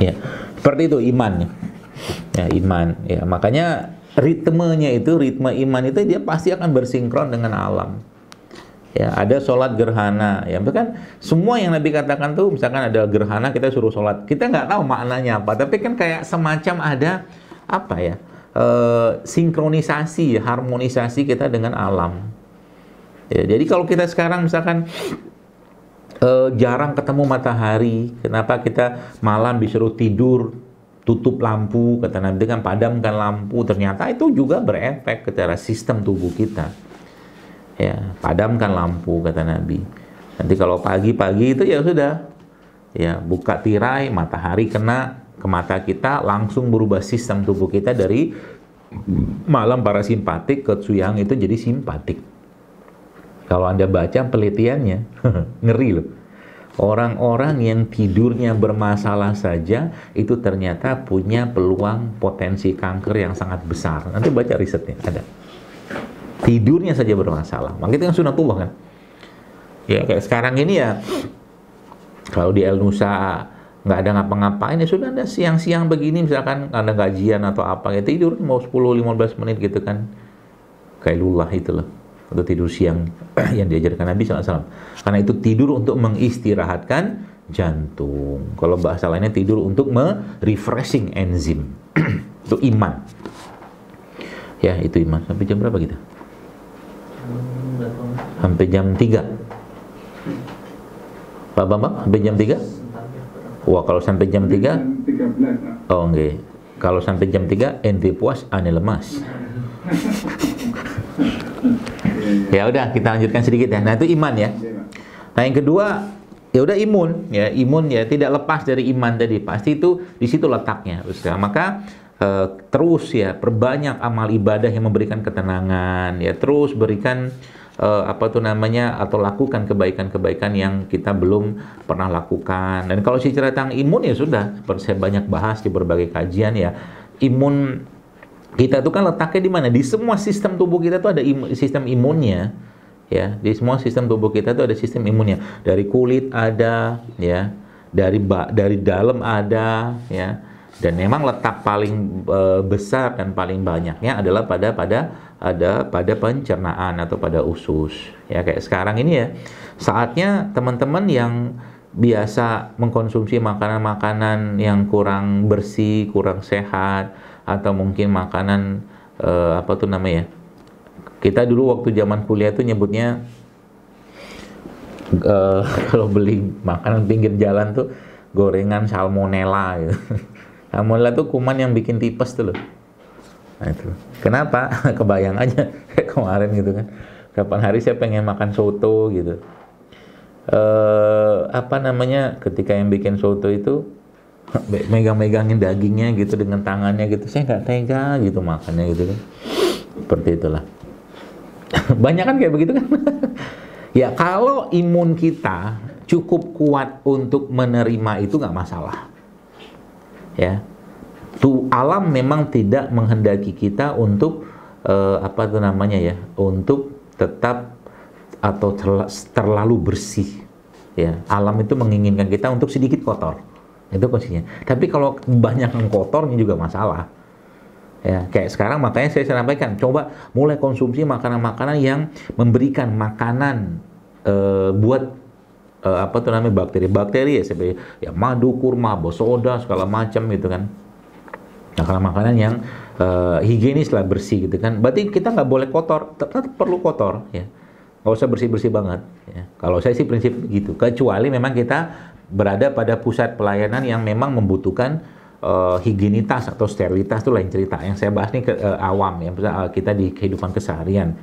Ya, seperti itu iman. Ya, iman. Ya, makanya ritmenya itu, ritme iman itu dia pasti akan bersinkron dengan alam. Ya, ada sholat gerhana. Ya, kan semua yang Nabi katakan tuh, misalkan ada gerhana kita suruh sholat. Kita nggak tahu maknanya apa, tapi kan kayak semacam ada apa ya? E, sinkronisasi, harmonisasi kita dengan alam. Ya, jadi kalau kita sekarang misalkan e, jarang ketemu matahari, kenapa kita malam disuruh tidur tutup lampu, kata Nabi. Kan padamkan lampu, ternyata itu juga berefek ke sistem tubuh kita. Ya padamkan lampu kata Nabi. Nanti kalau pagi-pagi itu ya sudah. Ya buka tirai matahari kena ke mata kita langsung berubah sistem tubuh kita dari malam parasimpatik ke suyang itu jadi simpatik. Kalau anda baca penelitiannya ngeri loh orang-orang yang tidurnya bermasalah saja itu ternyata punya peluang potensi kanker yang sangat besar nanti baca risetnya ada tidurnya saja bermasalah. Maka itu kan sunatullah kan. Ya kayak sekarang ini ya kalau di El Nusa nggak ada ngapa-ngapain ya sudah ada siang-siang begini misalkan ada gajian atau apa ya tidur mau 10-15 menit gitu kan kayak lulah itu loh untuk tidur siang yang diajarkan Nabi SAW karena itu tidur untuk mengistirahatkan jantung. Kalau bahasa lainnya tidur untuk me-refreshing enzim. Itu iman. Ya itu iman. Sampai jam berapa kita? Sampai jam 3 Pak Bambang sampai jam 3 wah kalau sampai jam 3 oh enggak kalau sampai jam 3 ente puas ane lemas ya udah kita lanjutkan sedikit ya. Nah itu iman ya. Nah yang kedua ya udah imun ya imun ya tidak lepas dari iman tadi. Pasti itu di situ letaknya maka eh, terus ya perbanyak amal ibadah yang memberikan ketenangan ya terus berikan uh, apa tuh namanya atau lakukan kebaikan-kebaikan yang kita belum pernah lakukan. Dan kalau secara tentang imun ya sudah, saya banyak bahas di berbagai kajian ya, imun kita itu kan letaknya di mana? Di semua sistem tubuh kita tuh ada im sistem imunnya. Ya, di semua sistem tubuh kita tuh ada sistem imunnya. Dari kulit ada, ya. Dari dari dalam ada, ya. Dan memang letak paling e, besar dan paling banyaknya adalah pada pada ada pada pencernaan atau pada usus. Ya kayak sekarang ini ya, saatnya teman-teman yang biasa mengkonsumsi makanan-makanan yang kurang bersih, kurang sehat atau mungkin makanan eh, apa tuh namanya? Kita dulu waktu zaman kuliah tuh nyebutnya eh, kalau beli makanan pinggir jalan tuh gorengan salmonella gitu. Salmonella tuh kuman yang bikin tipes tuh loh Nah itu. Kenapa? Kebayang aja kemarin gitu kan. Kapan hari saya pengen makan soto gitu. Eh apa namanya? Ketika yang bikin soto itu megang-megangin dagingnya gitu dengan tangannya gitu. Saya nggak tega gitu makannya gitu kan. Seperti itulah. Banyak kan kayak begitu kan? ya kalau imun kita cukup kuat untuk menerima itu nggak masalah. Ya, tu alam memang tidak menghendaki kita untuk uh, apa itu namanya ya untuk tetap atau terlalu bersih ya alam itu menginginkan kita untuk sedikit kotor itu posisinya tapi kalau banyak yang kotornya juga masalah. Ya kayak sekarang makanya saya sampaikan coba mulai konsumsi makanan-makanan yang memberikan makanan uh, buat uh, apa tuh namanya bakteri-bakteri ya seperti ya madu kurma bosoda segala macam gitu kan. Makanan-makanan yang uh, higienis lah bersih gitu kan. Berarti kita nggak boleh kotor tetap perlu kotor ya. Nggak usah bersih-bersih banget ya. kalau saya sih prinsip gitu. Kecuali memang kita berada pada pusat pelayanan yang memang membutuhkan uh, higienitas atau sterilitas itu lain cerita yang saya bahas nih ke uh, awam ya uh, kita di kehidupan keseharian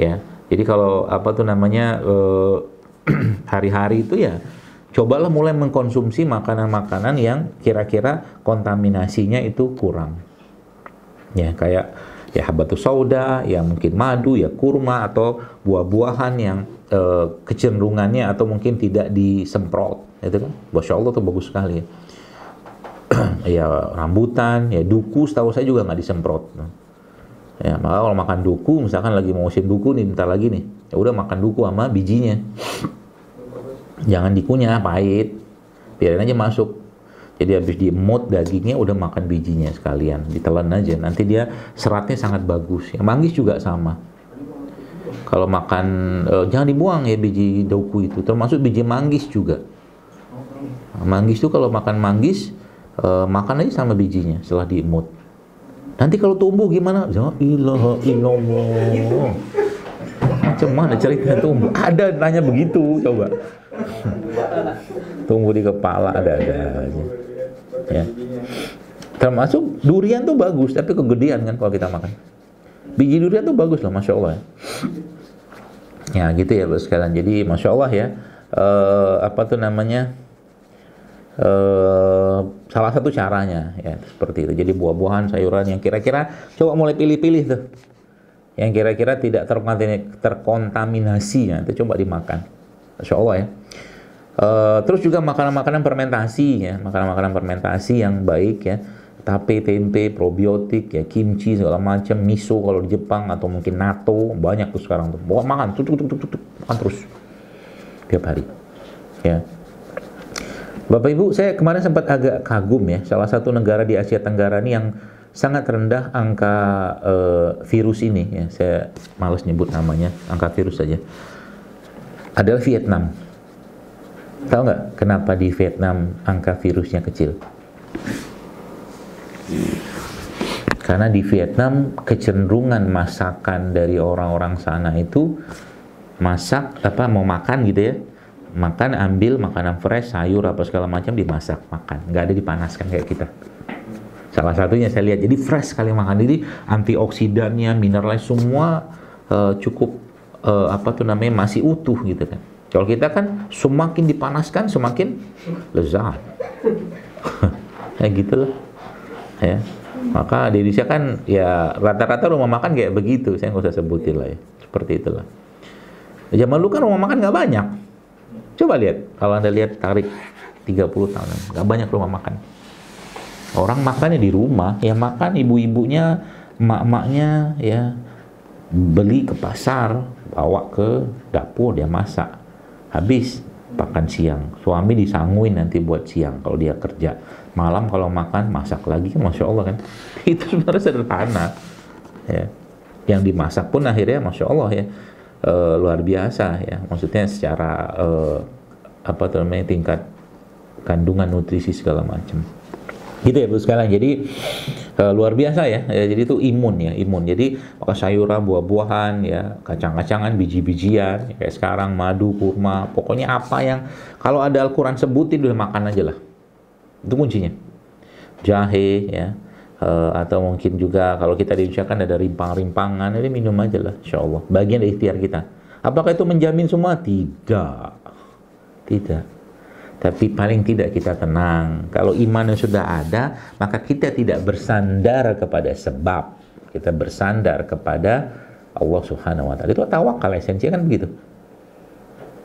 ya jadi kalau apa tuh namanya hari-hari uh, itu ya cobalah mulai mengkonsumsi makanan-makanan yang kira-kira kontaminasinya itu kurang. Ya, kayak ya habatus sauda, ya mungkin madu, ya kurma atau buah-buahan yang e, kecenderungannya atau mungkin tidak disemprot, itu kan. Masya Allah tuh bagus sekali ya. ya rambutan, ya duku setahu saya juga nggak disemprot. Ya, maka kalau makan duku, misalkan lagi mau musim duku nih, bentar lagi nih, ya udah makan duku sama bijinya jangan dikunyah pahit biarin aja masuk Jadi habis diemut dagingnya udah makan bijinya sekalian, ditelan aja. Nanti dia seratnya sangat bagus. Yang manggis juga sama. Kalau makan eh, jangan dibuang ya biji dauku itu, termasuk biji manggis juga. Manggis itu kalau makan manggis eh, makan aja sama bijinya setelah diemut. Nanti kalau tumbuh gimana? Ya ilaha illallah. Macam mana cerita tumbuh? Ada nanya begitu, coba. tumbuh di kepala ada-ada ya. Termasuk durian tuh bagus, tapi kegedean kan kalau kita makan. Biji durian tuh bagus loh, masya Allah. Ya gitu ya sekalian. Jadi masya Allah ya, uh, apa tuh namanya? Uh, salah satu caranya ya seperti itu. Jadi buah-buahan, sayuran yang kira-kira coba mulai pilih-pilih tuh. Yang kira-kira tidak terkontaminasi, ya, itu coba dimakan. Masya Allah ya. Uh, terus juga makanan-makanan fermentasi ya, makanan-makanan fermentasi yang baik ya. Tape, tempe, probiotik ya, kimchi segala macam, miso kalau di Jepang atau mungkin natto banyak tuh sekarang tuh. Bawa makan, tuh, tuh, tuh, tuh, makan terus tiap hari. Ya. Bapak Ibu, saya kemarin sempat agak kagum ya, salah satu negara di Asia Tenggara ini yang sangat rendah angka uh, virus ini ya. Saya males nyebut namanya, angka virus saja. Adalah Vietnam Tahu nggak kenapa di Vietnam angka virusnya kecil? Karena di Vietnam kecenderungan masakan dari orang-orang sana itu masak apa mau makan gitu ya makan ambil makanan fresh sayur apa segala macam dimasak makan nggak ada dipanaskan kayak kita salah satunya saya lihat jadi fresh sekali makan jadi antioksidannya mineralnya semua uh, cukup uh, apa tuh namanya masih utuh gitu kan kalau kita kan semakin dipanaskan semakin lezat. ya gitulah. Ya. Maka di Indonesia kan ya rata-rata rumah makan kayak begitu. Saya nggak usah sebutin lah ya. Seperti itulah. Zaman dulu kan rumah makan nggak banyak. Coba lihat, kalau Anda lihat tarik 30 tahun, nggak banyak rumah makan. Orang makannya di rumah, ya makan ibu-ibunya, mak-maknya ya. Beli ke pasar, bawa ke dapur dia masak. Habis makan siang. Suami disangguin nanti buat siang kalau dia kerja. Malam kalau makan masak lagi kan masya Allah kan? Itu sebenarnya sederhana ya. Yang dimasak pun akhirnya masya Allah ya e, luar biasa ya. Maksudnya secara e, apa namanya tingkat kandungan nutrisi segala macam gitu ya bu sekalian jadi uh, luar biasa ya. ya jadi itu imun ya imun. Jadi maka sayuran buah-buahan ya kacang-kacangan biji-bijian ya, kayak sekarang madu kurma pokoknya apa yang kalau ada Al-Quran sebutin udah makan aja lah. Itu kuncinya. Jahe ya uh, atau mungkin juga kalau kita di Indonesia kan ada rimpang-rimpangan ini minum aja lah insya Allah bagian dari ikhtiar kita. Apakah itu menjamin semua? Tidak. Tidak tapi paling tidak kita tenang. Kalau iman yang sudah ada, maka kita tidak bersandar kepada sebab. Kita bersandar kepada Allah Subhanahu wa taala. Itu tawakal esensinya kan begitu.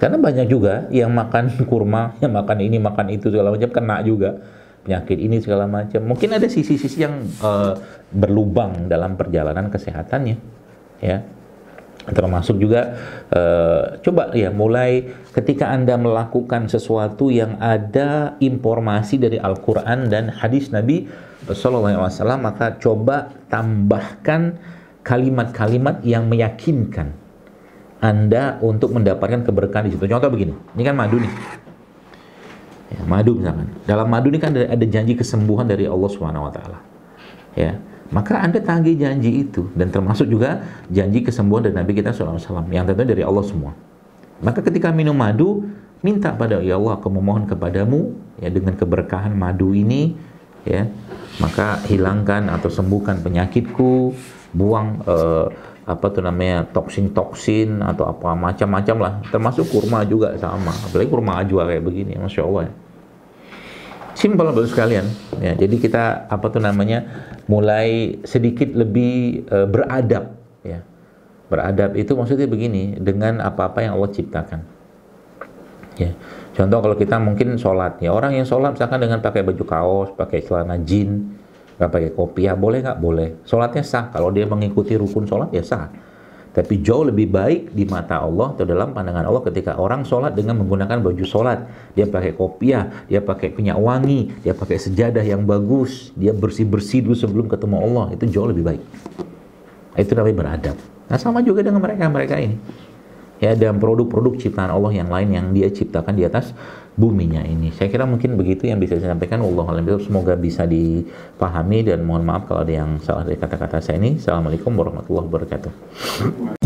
Karena banyak juga yang makan kurma, yang makan ini, makan itu segala macam kena juga penyakit ini segala macam. Mungkin ada sisi-sisi yang uh, berlubang dalam perjalanan kesehatannya, ya termasuk juga uh, coba ya mulai ketika anda melakukan sesuatu yang ada informasi dari Al-Quran dan hadis Nabi Wasallam maka coba tambahkan kalimat-kalimat yang meyakinkan anda untuk mendapatkan keberkahan di situ. Contoh begini, ini kan madu nih. Ya, madu misalkan. Dalam madu ini kan ada, ada janji kesembuhan dari Allah Subhanahu Wa Taala. Ya, maka Anda tagih janji itu dan termasuk juga janji kesembuhan dari Nabi kita SAW yang tentunya dari Allah semua. Maka ketika minum madu, minta pada ya Allah aku memohon kepadamu ya dengan keberkahan madu ini ya maka hilangkan atau sembuhkan penyakitku, buang eh, apa tuh namanya toksin-toksin atau apa macam-macam lah. Termasuk kurma juga sama. Apalagi kurma ajwa kayak begini masya Allah. ya simpel baru sekalian. Ya jadi kita apa tuh namanya mulai sedikit lebih uh, beradab ya. Beradab itu maksudnya begini dengan apa-apa yang Allah ciptakan. Ya contoh kalau kita mungkin sholat ya. Orang yang sholat misalkan dengan pakai baju kaos pakai celana jean nggak pakai kopiah boleh nggak? Boleh. Sholatnya sah. Kalau dia mengikuti rukun sholat ya sah Tapi jauh lebih baik di mata Allah atau dalam pandangan Allah ketika orang sholat dengan menggunakan baju sholat. Dia pakai kopiah, dia pakai minyak wangi, dia pakai sejadah yang bagus, dia bersih-bersih dulu sebelum ketemu Allah. Itu jauh lebih baik. Itu namanya beradab. Nah sama juga dengan mereka-mereka ini. Ya, dan produk-produk ciptaan Allah yang lain yang dia ciptakan di atas buminya ini. Saya kira mungkin begitu yang bisa saya sampaikan. Allah alam semoga bisa dipahami dan mohon maaf kalau ada yang salah dari kata-kata saya ini. Assalamualaikum warahmatullahi wabarakatuh.